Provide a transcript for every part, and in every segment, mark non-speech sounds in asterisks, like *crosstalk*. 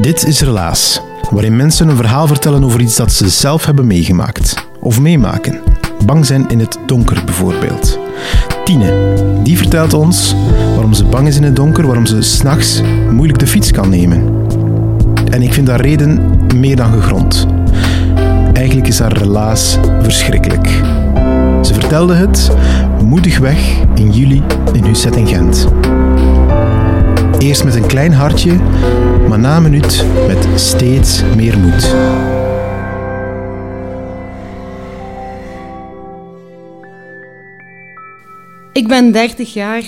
Dit is Relaas, waarin mensen een verhaal vertellen over iets dat ze zelf hebben meegemaakt of meemaken. Bang zijn in het donker bijvoorbeeld. Tine, die vertelt ons waarom ze bang is in het donker, waarom ze s'nachts moeilijk de fiets kan nemen. En ik vind haar reden meer dan gegrond. Eigenlijk is haar relaas verschrikkelijk. Ze vertelde het moedig weg in juli in Husset in Gent. Eerst met een klein hartje, maar na een minuut met steeds meer moed. Ik ben 30 jaar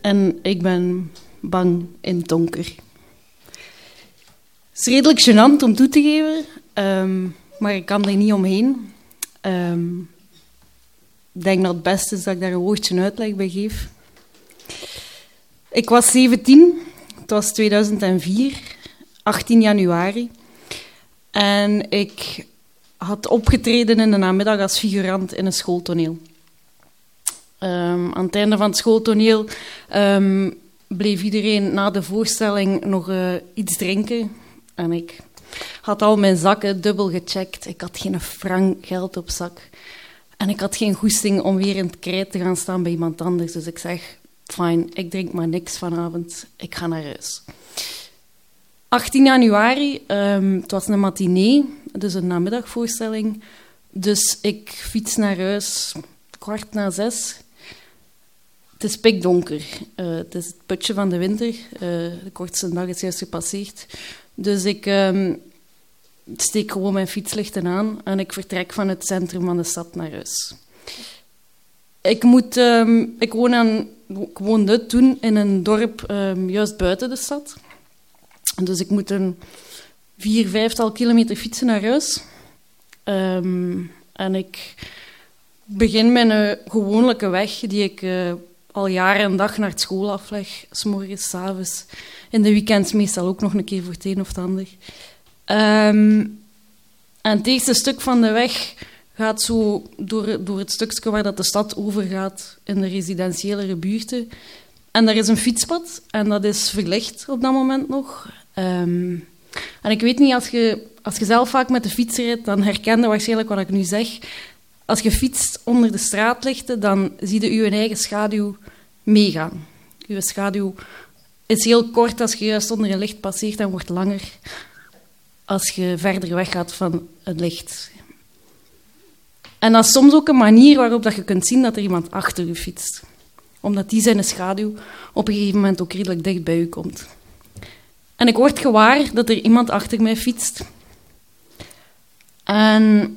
en ik ben bang in het donker. Het is redelijk gênant om toe te geven, ehm, maar ik kan er niet omheen. Ehm, ik denk dat het beste is dat ik daar een woordje uitleg bij geef. Ik was 17, het was 2004, 18 januari. En ik had opgetreden in de namiddag als figurant in een schooltoneel. Um, aan het einde van het schooltoneel um, bleef iedereen na de voorstelling nog uh, iets drinken. En ik had al mijn zakken dubbel gecheckt. Ik had geen frank geld op zak. En ik had geen goesting om weer in het krijt te gaan staan bij iemand anders. Dus ik zeg, fijn, ik drink maar niks vanavond. Ik ga naar huis. 18 januari, um, het was een matinee, dus een namiddagvoorstelling. Dus ik fiets naar huis, kwart na zes. Het is pikdonker. Uh, het is het putje van de winter. Uh, de kortste dag is juist gepasseerd. Dus ik um, steek gewoon mijn fietslichten aan en ik vertrek van het centrum van de stad naar huis. Ik, moet, um, ik, woon aan, woonde toen in een dorp um, juist buiten de stad. Dus ik moet een vier, vijftal kilometer fietsen naar huis. en ik begin mijn gewone weg die ik uh, al jaren en dag naar school afleg. S morgens, s avonds. In de weekends meestal ook nog een keer voor het een of het ander. En het eerste stuk van de weg gaat zo door, door het stukje waar dat de stad overgaat in de residentiële buurten. En daar is een fietspad en dat is verlicht op dat moment nog. Um, en ik weet niet, als je, als je zelf vaak met de fiets rijdt, dan herken je waarschijnlijk wat ik nu zeg. Als je fietst onder de straatlichten, dan zie je je eigen schaduw meegaan. Je schaduw is heel kort als je juist onder een licht passeert en wordt langer als je verder weggaat van het licht. En dat is soms ook een manier waarop dat je kunt zien dat er iemand achter je fietst. Omdat die zijn schaduw op een gegeven moment ook redelijk dicht bij u komt. En ik word gewaar dat er iemand achter mij fietst. En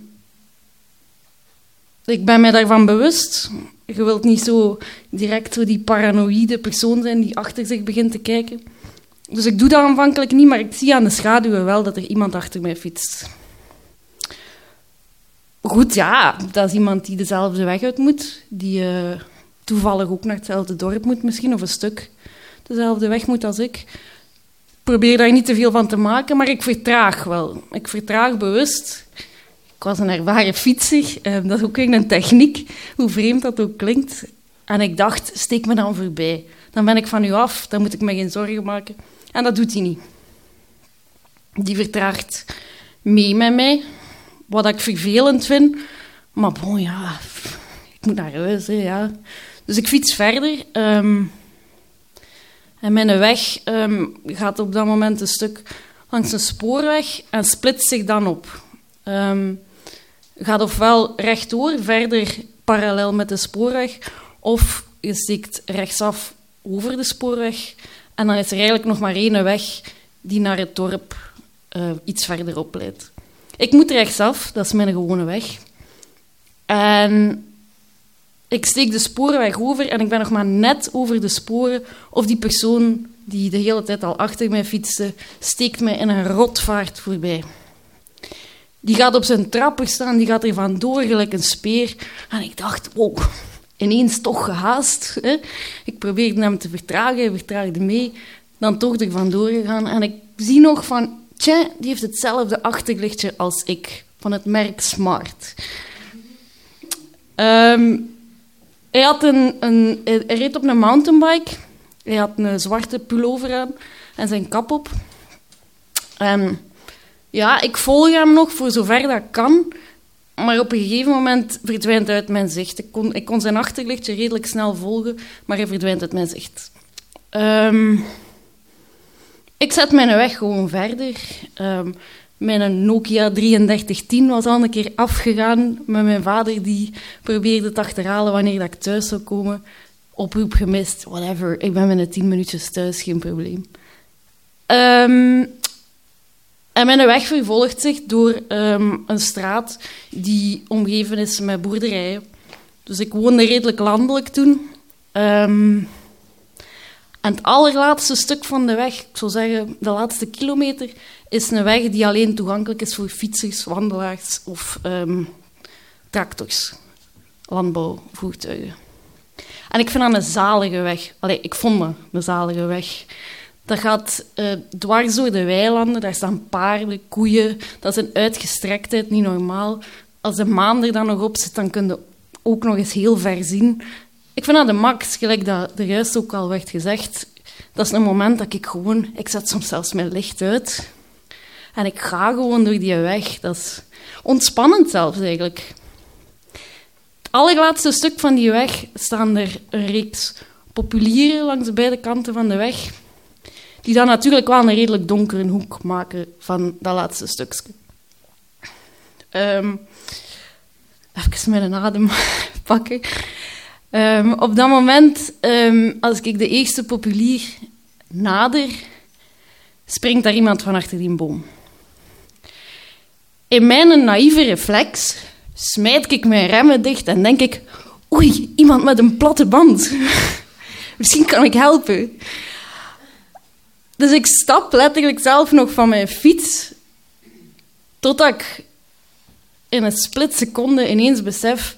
ik ben mij daarvan bewust. Je wilt niet zo direct zo die paranoïde persoon zijn die achter zich begint te kijken. Dus ik doe dat aanvankelijk niet, maar ik zie aan de schaduwen wel dat er iemand achter mij fietst. Goed, ja, dat is iemand die dezelfde weg uit moet, die uh, toevallig ook naar hetzelfde dorp moet misschien, of een stuk dezelfde weg moet als ik. Probeer daar niet te veel van te maken, maar ik vertraag wel. Ik vertraag bewust. Ik was een ervaren fietser, uh, dat is ook een techniek, hoe vreemd dat ook klinkt. En ik dacht, steek me dan voorbij. Dan ben ik van u af, dan moet ik me geen zorgen maken. En dat doet hij niet. Die vertraagt mee met mij, wat ik vervelend vind. Maar bon, ja, ik moet naar huis, ja. Dus ik fiets verder. Um, en mijn weg um, gaat op dat moment een stuk langs een spoorweg en splitst zich dan op. Um, gaat ofwel rechtdoor, verder parallel met de spoorweg, of je steekt rechtsaf over de spoorweg. En dan is er eigenlijk nog maar één weg die naar het dorp uh, iets verderop leidt. Ik moet rechtsaf, dat is mijn gewone weg. En ik steek de sporenweg over en ik ben nog maar net over de sporen of die persoon die de hele tijd al achter mij fietste, steekt mij in een rotvaart voorbij. Die gaat op zijn trapper staan, die gaat er vandoor gelijk een speer. En ik dacht, wow, ineens toch gehaast. Ik probeerde hem te vertragen, hij vertraagde mee. Dan toch er vandoor gegaan. En ik zie nog van, tja, die heeft hetzelfde achterlichtje als ik, van het merk Smart. Um, hij, had een, hij reed op een mountainbike. Hij had een zwarte pullover aan en zijn kap op. En ja, ik volg hem nog voor zover dat kan. Maar op een gegeven moment verdwijnt hij uit mijn zicht. Ik kon, zijn achterlichtje redelijk snel volgen, maar hij verdwijnt uit mijn zicht. Um, ik zet mijn weg gewoon verder. Um, mijn Nokia 3310 was al een keer afgegaan met mijn vader die probeerde te achterhalen wanneer dat ik thuis zou komen. Oproep gemist, whatever. Ik ben binnen 10 minuutjes thuis, geen probleem. Um, en mijn weg vervolgt zich door um, een straat die omgeven is met boerderijen. Dus ik woonde redelijk landelijk toen. En het allerlaatste stuk van de weg, ik zou zeggen de laatste kilometer, is een weg die alleen toegankelijk is voor fietsers, wandelaars of um, tractors, landbouwvoertuigen. En ik vind dat een zalige weg. Allee, ik vond dat een zalige weg. Dat gaat uh, dwars door de weilanden, daar staan paarden, koeien. Dat is een uitgestrektheid, niet normaal. Als de maan er dan nog op zit, dan kun je ook nog eens heel ver zien. Ik vind dat de max, gelijk dat er juist ook al werd gezegd. Dat is een moment dat ik gewoon... Ik zet soms zelfs mijn licht uit. En ik ga gewoon door die weg. Dat is ontspannend zelfs eigenlijk. Het allerlaatste stuk van die weg staan er een reeks populieren langs beide kanten van de weg. Die dan natuurlijk wel een redelijk donkere hoek maken van dat laatste stukje. Um, even mijn adem *laughs* pakken. Um, op dat moment, um, als ik de eerste populier nader, springt daar iemand van achter die boom. In mijn naïeve reflex smijt ik mijn remmen dicht en denk ik: oei, iemand met een platte band. *laughs* Misschien kan ik helpen. Dus ik stap letterlijk zelf nog van mijn fiets, totdat ik in een split seconde ineens besef: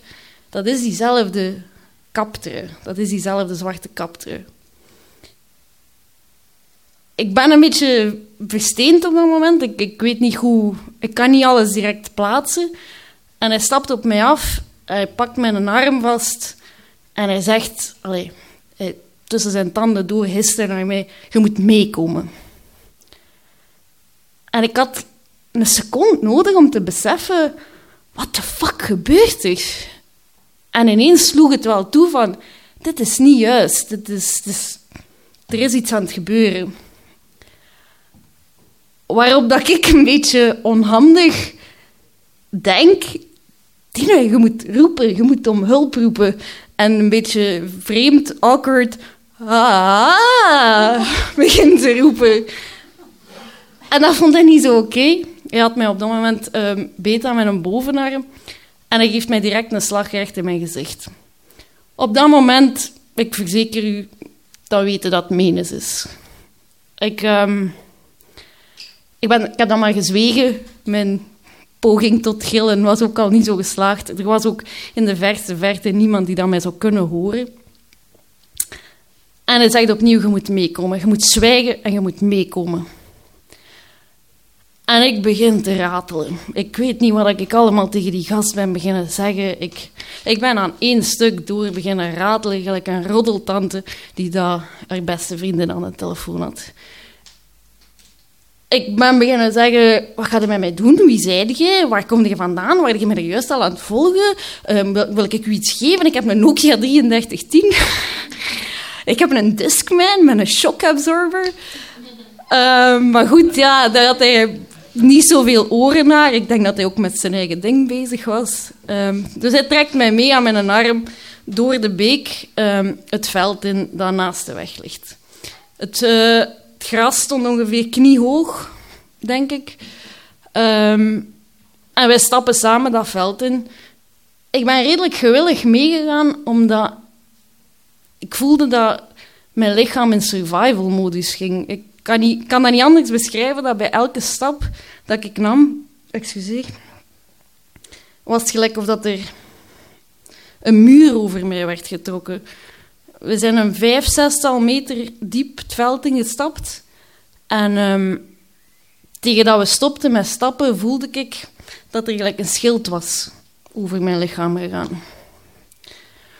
dat is diezelfde kaptrui. Dat is diezelfde zwarte kaptrui. Ik ben een beetje versteend op dat moment. Ik, ik weet niet hoe... Ik kan niet alles direct plaatsen. En hij stapt op mij af. Hij pakt mijn arm vast. En hij zegt... Tussen zijn tanden door hist naar mij... Je moet meekomen. En ik had een seconde nodig om te beseffen... Wat de fuck gebeurt er? En ineens sloeg het wel toe van, dit is niet juist, dit is, er is iets aan het gebeuren. Waarop dat ik een beetje onhandig denk, je moet roepen, je moet om hulp roepen. En een beetje vreemd, awkward, ah, *laughs* begint te roepen. En dat vond hij niet zo oké. Hij had mij op dat moment um, beet aan mijn bovenarm. En hij geeft mij direct een slag recht in mijn gezicht. Op dat moment, ik verzeker u, dan weten dat menes is. Ik, um, ik, ben, ik heb dan maar gezwegen. Mijn poging tot gillen was ook al niet zo geslaagd. Er was ook in de verste verte niemand die dat mij zou kunnen horen. En hij zegt opnieuw, je moet meekomen. Je moet zwijgen en je moet meekomen. En ik begin te ratelen. Ik weet niet wat ik allemaal tegen die gast ben beginnen zeggen. Ik, ik ben aan één stuk door beginnen ratelen, gelijk een roddeltante die daar haar beste vriendin aan de telefoon had. Ik ben beginnen zeggen, wat ga je met mij doen? Wie zei je? Waar kom je vandaan? Waar je er juist al aan het volgen? Um, wil, ik u iets geven? Ik heb een Nokia 3310. *laughs* ik heb een Discman met een shock absorber. Um, maar goed, ja, daar had hij niet zoveel oren naar. Ik denk dat hij ook met zijn eigen ding bezig was. Ehm, dus hij trekt mij mee aan mijn arm door de beek ehm, het veld in dat naast de weg ligt. Het, uh, het gras stond ongeveer kniehoog, denk ik. Ehm, en wij stappen samen dat veld in. Ik ben redelijk gewillig meegegaan, omdat ik voelde dat mijn lichaam in survival-modus ging. Ik kan, niet, kan dat niet anders beschrijven dan bij elke stap dat ik nam, excuseer, was het gelijk of dat er een muur over mij werd getrokken. We zijn een vijf, zestal meter diep het veld ingestapt. En um, tegen dat we stopten met stappen, voelde ik dat er gelijk een schild was over mijn lichaam gegaan.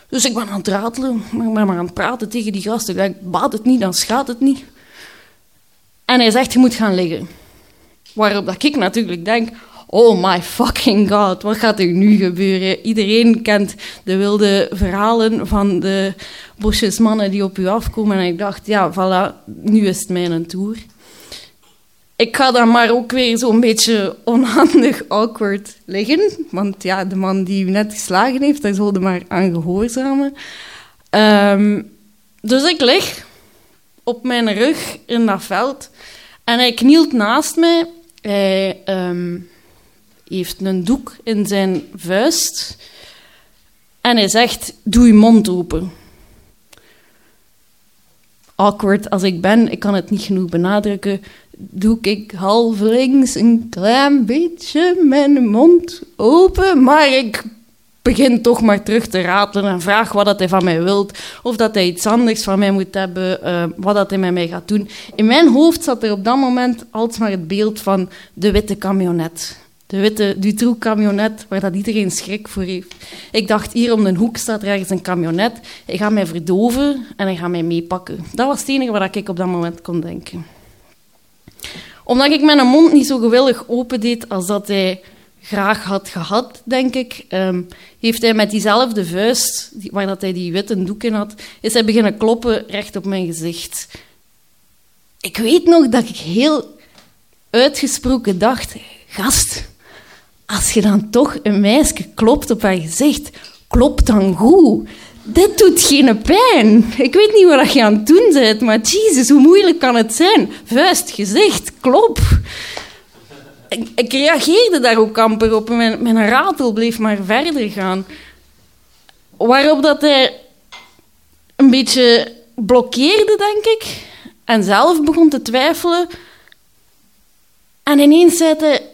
Dus ik ben aan het ratelen, maar ik ben maar aan het praten tegen die gasten. Ik denk, baat het niet, dan schaadt het niet. En hij zegt, je moet gaan liggen. Waarop dat ik natuurlijk denk, oh my fucking god, wat gaat er nu gebeuren? Iedereen kent de wilde verhalen van de bosjesmannen die op u afkomen. En ik dacht, ja, voilà, nu is het mijn tour. Ik ga dan maar ook weer zo'n beetje onhandig awkward liggen. Want ja, de man die u net geslagen heeft, daar zulde maar aan gehoorzamen. Um, dus ik lig op mijn rug in dat veld. En hij knielt naast mij. Hij um, heeft een doek in zijn vuist. En hij zegt, doe je mond open. Awkward als ik ben, ik kan het niet genoeg benadrukken, doe ik halvelings een klein beetje mijn mond open. Maar ik begin toch maar terug te ratelen en vraag wat dat hij van mij wilt. Of dat hij iets anders van mij moet hebben, uh, wat dat hij met mij gaat doen. In mijn hoofd zat er op dat moment alsmaar het beeld van de witte camionet. De witte Dutroux-camionet, waar dat iedereen schrik voor heeft. Ik dacht, hier om de hoek staat er ergens een camionet. Hij gaat mij verdoven en hij gaat mij meepakken. Dat was het enige wat ik op dat moment kon denken. Omdat ik mijn mond niet zo gewillig opendeed als dat hij graag had gehad, denk ik, um, heeft hij met diezelfde vuist, waar dat hij die witte doek in had, is hij beginnen kloppen recht op mijn gezicht. Ik weet nog dat ik heel uitgesproken dacht, gast, als je dan toch een meisje klopt op haar gezicht, klop dan goed. Dit doet geen pijn. Ik weet niet wat je aan het doen bent, maar jezus, hoe moeilijk kan het zijn? Vuist, gezicht, klop. Ik, reageerde daar ook amper op. Mijn, mijn ratel bleef maar verder gaan. Waarop dat hij een beetje blokkeerde, denk ik. En zelf begon te twijfelen. En ineens zei hij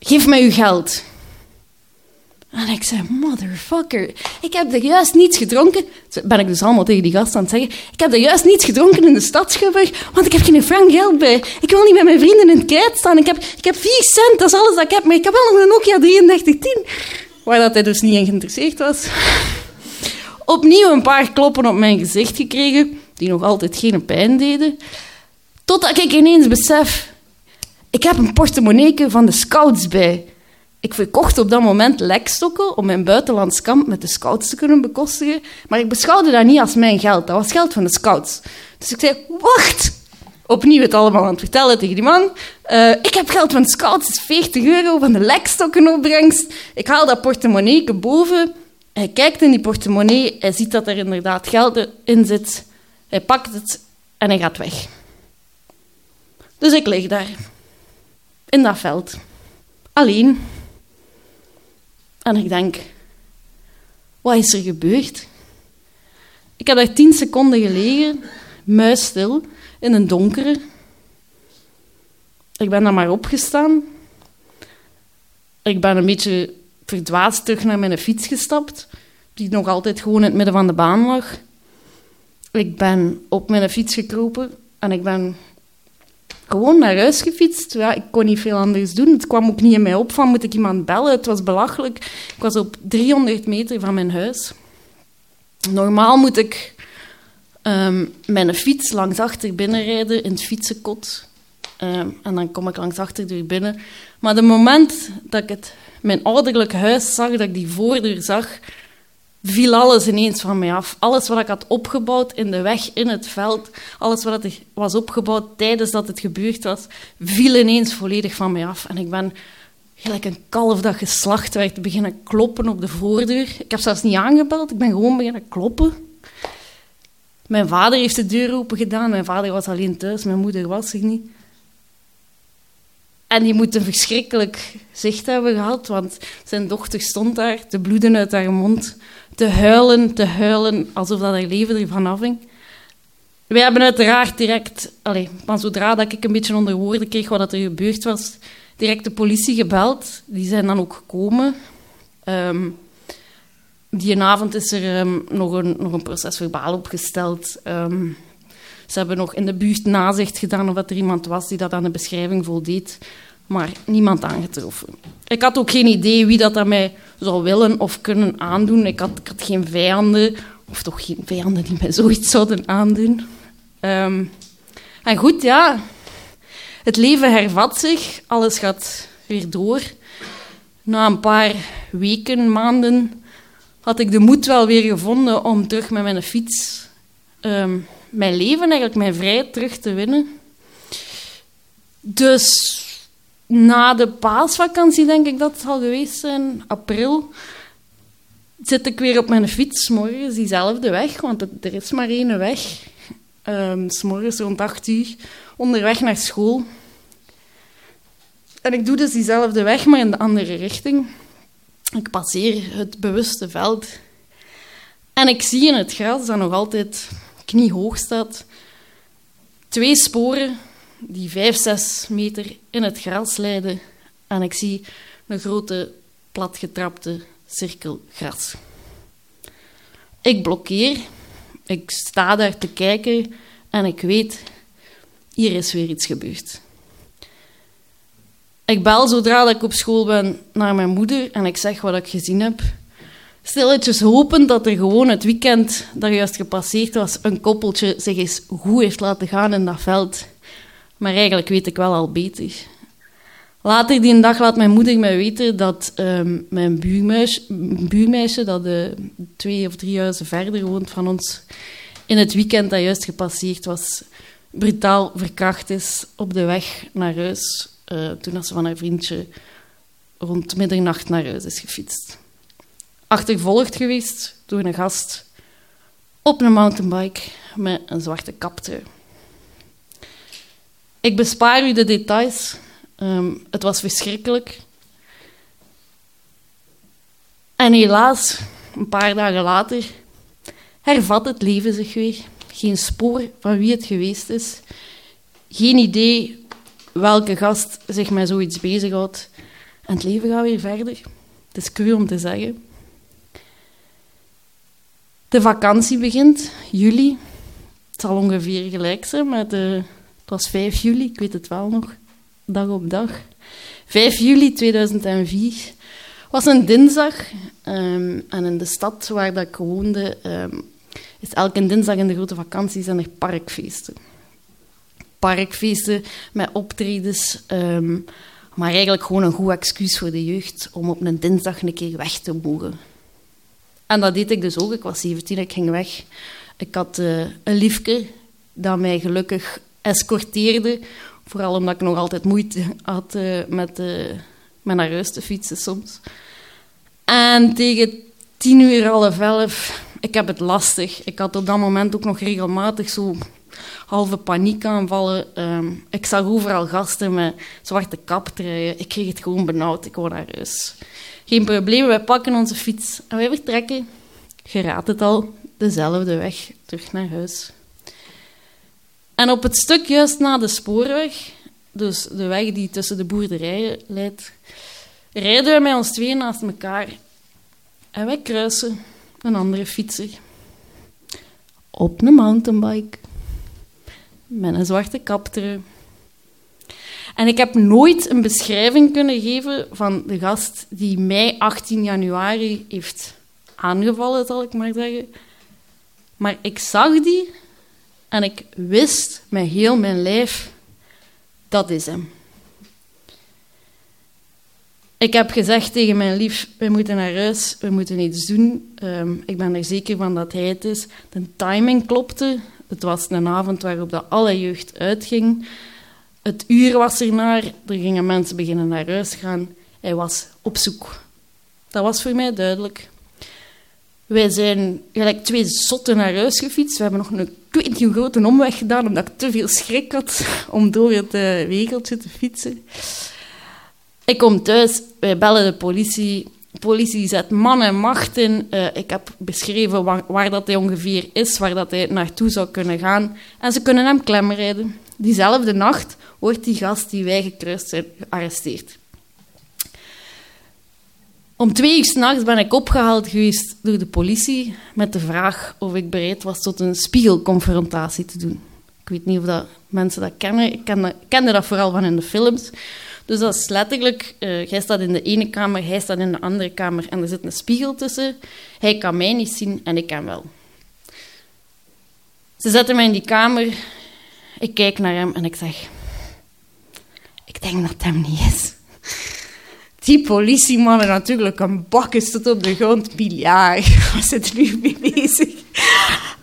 geef mij uw geld. En ik zei, motherfucker, ik heb er juist niets gedronken. Ben ik dus allemaal tegen die gast aan het zeggen. Ik heb er juist niets gedronken in de stadsgeber, want ik heb geen frank geld bij. Ik wil niet met mijn vrienden in het krijt staan. Ik heb, ik heb vier cent, dat is alles dat ik heb. Maar ik heb wel nog een Nokia 3310. Waar dat hij dus niet in geïnteresseerd was. Opnieuw een paar kloppen op mijn gezicht gekregen, die nog altijd geen pijn deden. Totdat ik ineens besef, ik heb een portemonnee van de scouts bij. Ik verkocht op dat moment lekstokken om mijn buitenlands kamp met de scouts te kunnen bekostigen, maar ik beschouwde dat niet als mijn geld. Dat was geld van de scouts. Dus ik zei, wacht! Opnieuw het allemaal aan het vertellen tegen die man. Uh, ik heb geld van de scouts, is 40 euro van de lekstokkenopbrengst. Ik haal dat portemonnee boven. Hij kijkt in die portemonnee, hij ziet dat er inderdaad geld in zit. Hij pakt het en hij gaat weg. Dus ik lig daar in dat veld. Alleen. En ik denk, wat is er gebeurd? Ik heb daar tien seconden gelegen, muisstil, in een donkere. Ik ben dan maar opgestaan. Ik ben een beetje verdwaasd terug naar mijn fiets gestapt, die nog altijd gewoon in het midden van de baan lag. Ik ben op mijn fiets gekropen en ik ben gewoon naar huis gefietst. Ja, ik kon niet veel anders doen. Het kwam ook niet in mij op van moet ik iemand bellen. Het was belachelijk. Ik was op 300 meter van mijn huis. Normaal moet ik um, mijn fiets langs achter binnenrijden in het fietsenkot. Um, en dan kom ik langs achter deur binnen. Maar het moment dat ik het, mijn ouderlijk huis zag, dat ik die voordeur zag, viel alles ineens van mij af. Alles wat ik had opgebouwd in de weg, in het veld, alles wat er was opgebouwd tijdens dat het gebeurd was, viel ineens volledig van mij af. En ik ben gelijk een kalf dat geslacht werd, beginnen kloppen op de voordeur. Ik heb zelfs niet aangebeld, ik ben gewoon beginnen kloppen. Mijn vader heeft de deur open gedaan. Mijn vader was alleen thuis, mijn moeder was er niet. En die moet een verschrikkelijk zicht hebben gehad, want zijn dochter stond daar te bloeden uit haar mond, te huilen, te huilen, alsof dat haar leven ervan afhing. Wij hebben uiteraard direct, allez, maar zodra dat ik een beetje onder woorden kreeg wat er gebeurd was, direct de politie gebeld. Die zijn dan ook gekomen. Um, die avond is er um, nog, een, nog een proces verbaal opgesteld. Um, ze hebben nog in de buurt nazicht gedaan of er iemand was die dat aan de beschrijving voldeed, maar niemand aangetroffen. Ik had ook geen idee wie dat aan mij zou willen of kunnen aandoen. Ik had, geen vijanden, of toch geen vijanden die mij zoiets zouden aandoen. Um, en goed, ja, het leven hervat zich, alles gaat weer door. Na een paar weken, maanden, had ik de moed wel weer gevonden om terug met mijn fiets um, mijn leven, eigenlijk mijn vrijheid terug te winnen. Dus na de paasvakantie, denk ik dat het al geweest zijn, april, zit ik weer op mijn fiets, morgens diezelfde weg, want er is maar één weg. Um, morgens rond acht uur, onderweg naar school. En ik doe dus diezelfde weg, maar in de andere richting. Ik passeer het bewuste veld. En ik zie in het gras dat nog altijd kniehoog staat. Twee sporen die vijf, zes meter in het gras leiden. En ik zie een grote, platgetrapte cirkel gras. Ik blokkeer. Ik sta daar te kijken en ik weet, hier is weer iets gebeurd. Ik bel zodra ik op school ben naar mijn moeder en ik zeg wat ik gezien heb stilletjes hopen dat er gewoon het weekend dat juist gepasseerd was, een koppeltje zich eens goed heeft laten gaan in dat veld. Maar eigenlijk weet ik wel al beter. Later die dag laat mijn moeder mij weten dat um, mijn buurmeisje, dat de twee of drie huizen verder woont van ons, in het weekend dat juist gepasseerd was, brutaal verkracht is op de weg naar huis. Uh, toen ze van haar vriendje rond middernacht naar huis is gefietst achtervolgd geweest door een gast op een mountainbike met een zwarte kaptrui. Ik bespaar u de details. Um, het was verschrikkelijk. En helaas, een paar dagen later, hervat het leven zich weer. Geen spoor van wie het geweest is. Geen idee welke gast zich met zoiets bezighoudt. En het leven gaat weer verder. Het is cru om te zeggen. De vakantie begint, juli. Het zal ongeveer gelijk zijn met de... Het was 5 juli, ik weet het wel nog, dag op dag. 5 juli 2004 was een dinsdag. Um, en in de stad waar dat ik woonde, um, is elke dinsdag in de grote vakantie zijn er parkfeesten. Parkfeesten met optredens, um, maar eigenlijk gewoon een goed excuus voor de jeugd om op een dinsdag een keer weg te mogen. En dat deed ik dus ook. Ik was 17, ik ging weg. Ik had uh, een liefke dat mij gelukkig escorteerde. Vooral omdat ik nog altijd moeite had uh, met, uh, met naar huis te fietsen soms. En tegen tien uur, half elf, ik heb het lastig. Ik had op dat moment ook nog regelmatig zo halve paniekaanvallen. Um, ik zag overal gasten met zwarte kaptruien. Ik kreeg het gewoon benauwd. Ik wou naar huis. Geen probleem, wij pakken onze fiets en wij vertrekken. Je het al, dezelfde weg terug naar huis. En op het stuk juist na de spoorweg, dus de weg die tussen de boerderijen leidt, rijden wij met ons twee naast elkaar en wij kruisen een andere fietser op een mountainbike met een zwarte kaptrui en ik heb nooit een beschrijving kunnen geven van de gast die mij 18 januari heeft aangevallen, zal ik maar zeggen. Maar ik zag die en ik wist met heel mijn lijf, dat is hem. Ik heb gezegd tegen mijn lief, we moeten naar huis, we moeten iets doen. Ehm, ik ben er zeker van dat hij het is. De timing klopte. Het was een avond waarop dat alle jeugd uitging. Het uur was ernaar, er gingen mensen beginnen naar huis gaan. Hij was op zoek. Dat was voor mij duidelijk. Wij zijn gelijk twee zotten naar huis gefietst. We hebben nog een, weet grote omweg gedaan, omdat ik te veel schrik had om door het uh, te fietsen. Ik kom thuis, wij bellen de politie. De politie zet man en macht in. Uh, ik heb beschreven waar, waar, dat hij ongeveer is, waar dat hij naartoe zou kunnen gaan. En ze kunnen hem klemrijden. Diezelfde nacht wordt die gast die wij gekruist zijn gearresteerd. Om twee uur s'nachts ben ik opgehaald geweest door de politie met de vraag of ik bereid was tot een spiegelconfrontatie te doen. Ik weet niet of dat mensen dat kennen. Ik kende, dat vooral van in de films. Dus dat is letterlijk, uh, jij staat in de ene kamer, hij staat in de andere kamer en er zit een spiegel tussen. Hij kan mij niet zien en ik hem wel. Ze zetten mij in die kamer, ik kijk naar hem en ik zeg: Ik denk dat het hem niet is. Die politiemannen natuurlijk een bakken tot op de grond. Biljart, zit er nu mee bezig?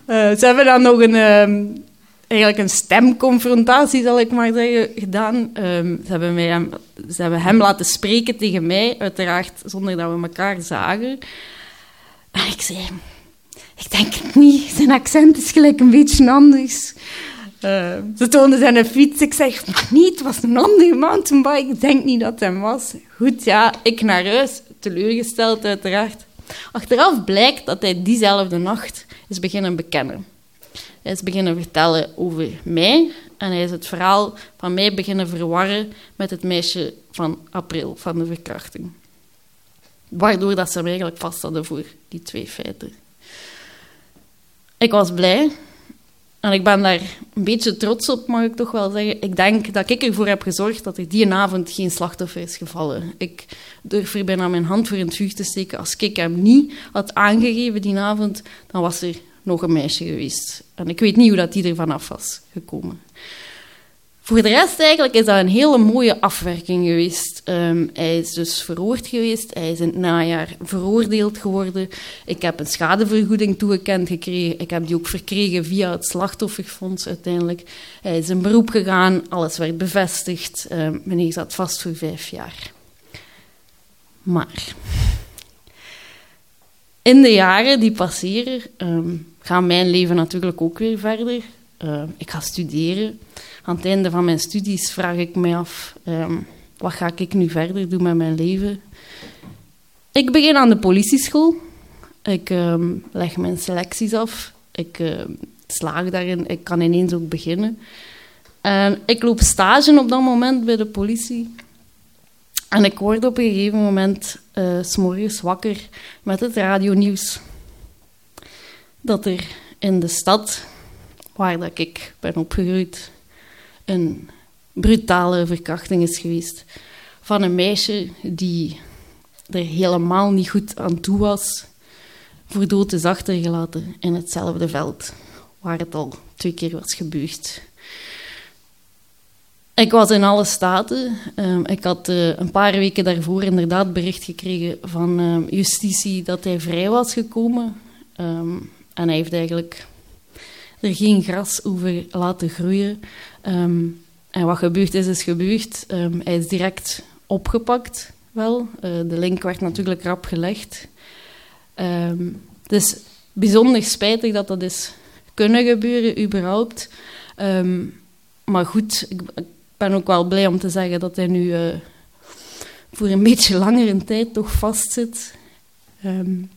Uh, ze hebben dan nog een, um, eigenlijk een stemconfrontatie, zal ik maar zeggen, gedaan. Um, ze, hebben mij ze hebben hem laten spreken tegen mij, uiteraard zonder dat we elkaar zagen. En ik zei, ik denk het niet, zijn accent is gelijk een beetje anders. Uh, ze toonden zijn fiets. Ik zeg, niet, het was een andere mountainbike. Ik denk niet dat het hem was. Goed, ja, ik naar huis. Teleurgesteld, uiteraard. Achteraf blijkt dat hij diezelfde nacht is beginnen bekennen. Hij is beginnen vertellen over mij en hij is het verhaal van mij beginnen verwarren met het meisje van april, van de verkrachting. Waardoor dat ze hem eigenlijk vast hadden voor die twee feiten. Ik was blij, en ik ben daar een beetje trots op, mag ik toch wel zeggen. Ik denk dat ik ervoor heb gezorgd dat er die avond geen slachtoffer is gevallen. Ik durf er bijna mijn hand voor in het vuur te steken. Als ik hem niet had aangegeven die avond, dan was er nog een meisje geweest. En ik weet niet hoe dat die er vanaf was gekomen. Voor de rest eigenlijk is dat een hele mooie afwerking geweest. Um, hij is dus verhoord geweest, hij is in het najaar veroordeeld geworden. Ik heb een schadevergoeding toegekend gekregen. Ik heb die ook verkregen via het slachtofferfonds uiteindelijk. Hij is in beroep gegaan, alles werd bevestigd. Um, meneer zat vast voor vijf jaar. Maar in de jaren die passeren um, gaat mijn leven natuurlijk ook weer verder. Ik ga studeren aan het einde van mijn studies vraag ik me af, um, wat ga ik nu verder doen met mijn leven? Ik begin aan de politieschool. Ik um, leg mijn selecties af. Ik uh, slaag daarin. Ik kan ineens ook beginnen. En ik loop stage op dat moment bij de politie. En ik word op een gegeven moment uh, s'morgens wakker met het radionieuws. Dat er in de stad waar dat ik ben opgegroeid een brutale verkrachting is geweest van een meisje die er helemaal niet goed aan toe was, voor dood is achtergelaten in hetzelfde veld waar het al twee keer was gebeurd. Ik was in alle staten. Um, ik had uh, een paar weken daarvoor inderdaad bericht gekregen van um, justitie dat hij vrij was gekomen. Um, en hij heeft eigenlijk er geen gras over laten groeien. Um, en wat gebeurd is, is gebeurd. Um, hij is direct opgepakt, wel. Uh, de link werd natuurlijk rap gelegd. Um, het is bijzonder spijtig dat dat is kunnen gebeuren, überhaupt. maar goed, ik, ben ook wel blij om te zeggen dat hij nu uh, voor een beetje langere tijd toch vastzit. het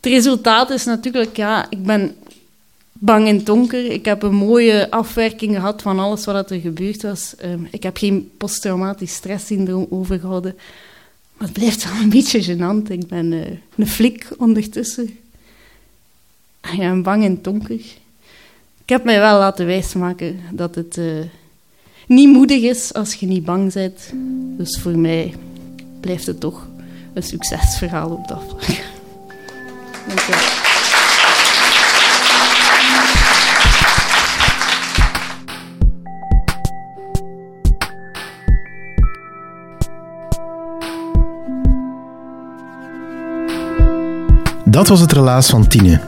resultaat is natuurlijk, ja, ik ben bang het donker. Ik heb een mooie afwerking gehad van alles wat er gebeurd was. Um, ik heb geen posttraumatisch stresssyndroom overgehouden. Maar het blijft wel een beetje gênant. Ik ben uh, een flik ondertussen. En ik ben bang het donker. Ik heb mij wel laten wijsmaken dat het uh, niet moedig is als je niet bang bent. Dus voor mij blijft het toch een succesverhaal op dat vlak. Dank je Dat was het relaas van Tine.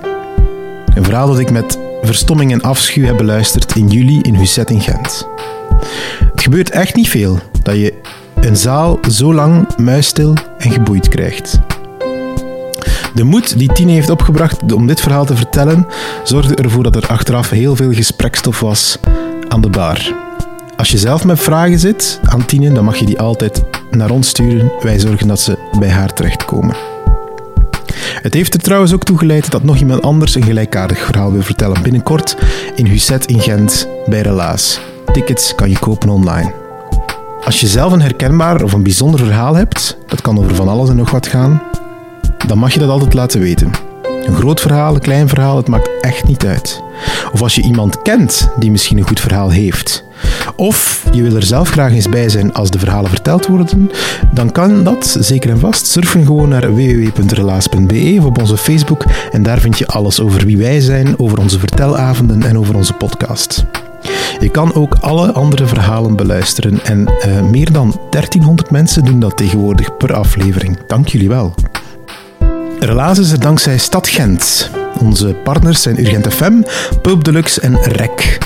Een verhaal dat ik met verstomming en afschuw heb beluisterd in juli in Husset in Gent. Het gebeurt echt niet veel dat je een zaal zo lang muisstil en geboeid krijgt. De moed die Tine heeft opgebracht om dit verhaal te vertellen, zorgde ervoor dat er achteraf heel veel gesprekstof was aan de bar. Als je zelf met vragen zit aan Tine, dan mag je die altijd naar ons sturen. Wij zorgen dat ze bij haar terechtkomen. Het heeft er trouwens ook toe geleid dat nog iemand anders een gelijkaardig verhaal wil vertellen binnenkort in Husset in Gent bij Relaas. Tickets kan je kopen online. Als je zelf een herkenbaar of een bijzonder verhaal hebt, dat kan over van alles en nog wat gaan, dan mag je dat altijd laten weten. Een groot verhaal, een klein verhaal, het maakt echt niet uit. Of als je iemand kent die misschien een goed verhaal heeft. Of je wil er zelf graag eens bij zijn als de verhalen verteld worden, dan kan dat zeker en vast. Surfen gewoon naar www.relaas.be of op onze Facebook en daar vind je alles over wie wij zijn, over onze vertelavonden en over onze podcast. Je kan ook alle andere verhalen beluisteren en uh, meer dan 1300 mensen doen dat tegenwoordig per aflevering. Dank jullie wel. Relaas is er dankzij Stad Gent. Onze partners zijn Urgent FM, Pulp Deluxe en REC.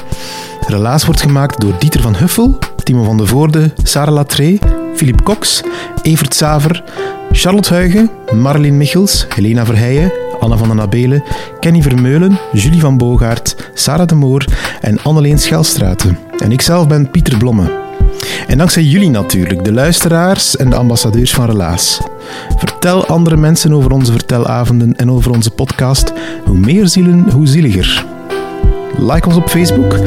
Relaas wordt gemaakt door Dieter van Huffel, Timo van de Voorde, Sarah Latré, Philippe Cox, Evert Saver, Charlotte Huigen, Marleen Michels, Helena Verheijen, Anna van den Abelen, Kenny Vermeulen, Julie van Boogaard, Sarah de Moor en Anneleen Schelstraten. En ikzelf ben Pieter Blomme. En dankzij jullie natuurlijk, de luisteraars en de ambassadeurs van Relaas. Vertel andere mensen over onze vertelavonden en over onze podcast. Hoe meer zielen, hoe zieliger. Like ons op Facebook,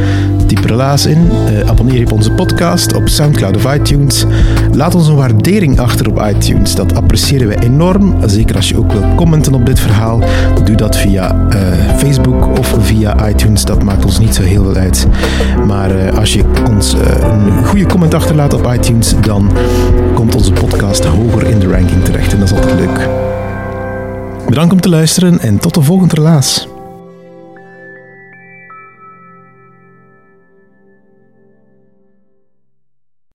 typ relaas in, uh, abonneer je op onze podcast op Soundcloud of iTunes. Laat ons een waardering achter op iTunes, dat appreciëren we enorm. Zeker als je ook wil commenten op dit verhaal, doe dat via uh, Facebook of via iTunes, dat maakt ons niet zo heel veel uit. Maar uh, als je ons een goede comment achterlaat op iTunes, dan komt onze podcast hoger in de ranking terecht en dat is altijd leuk. Bedankt om te luisteren en tot de volgende relaas.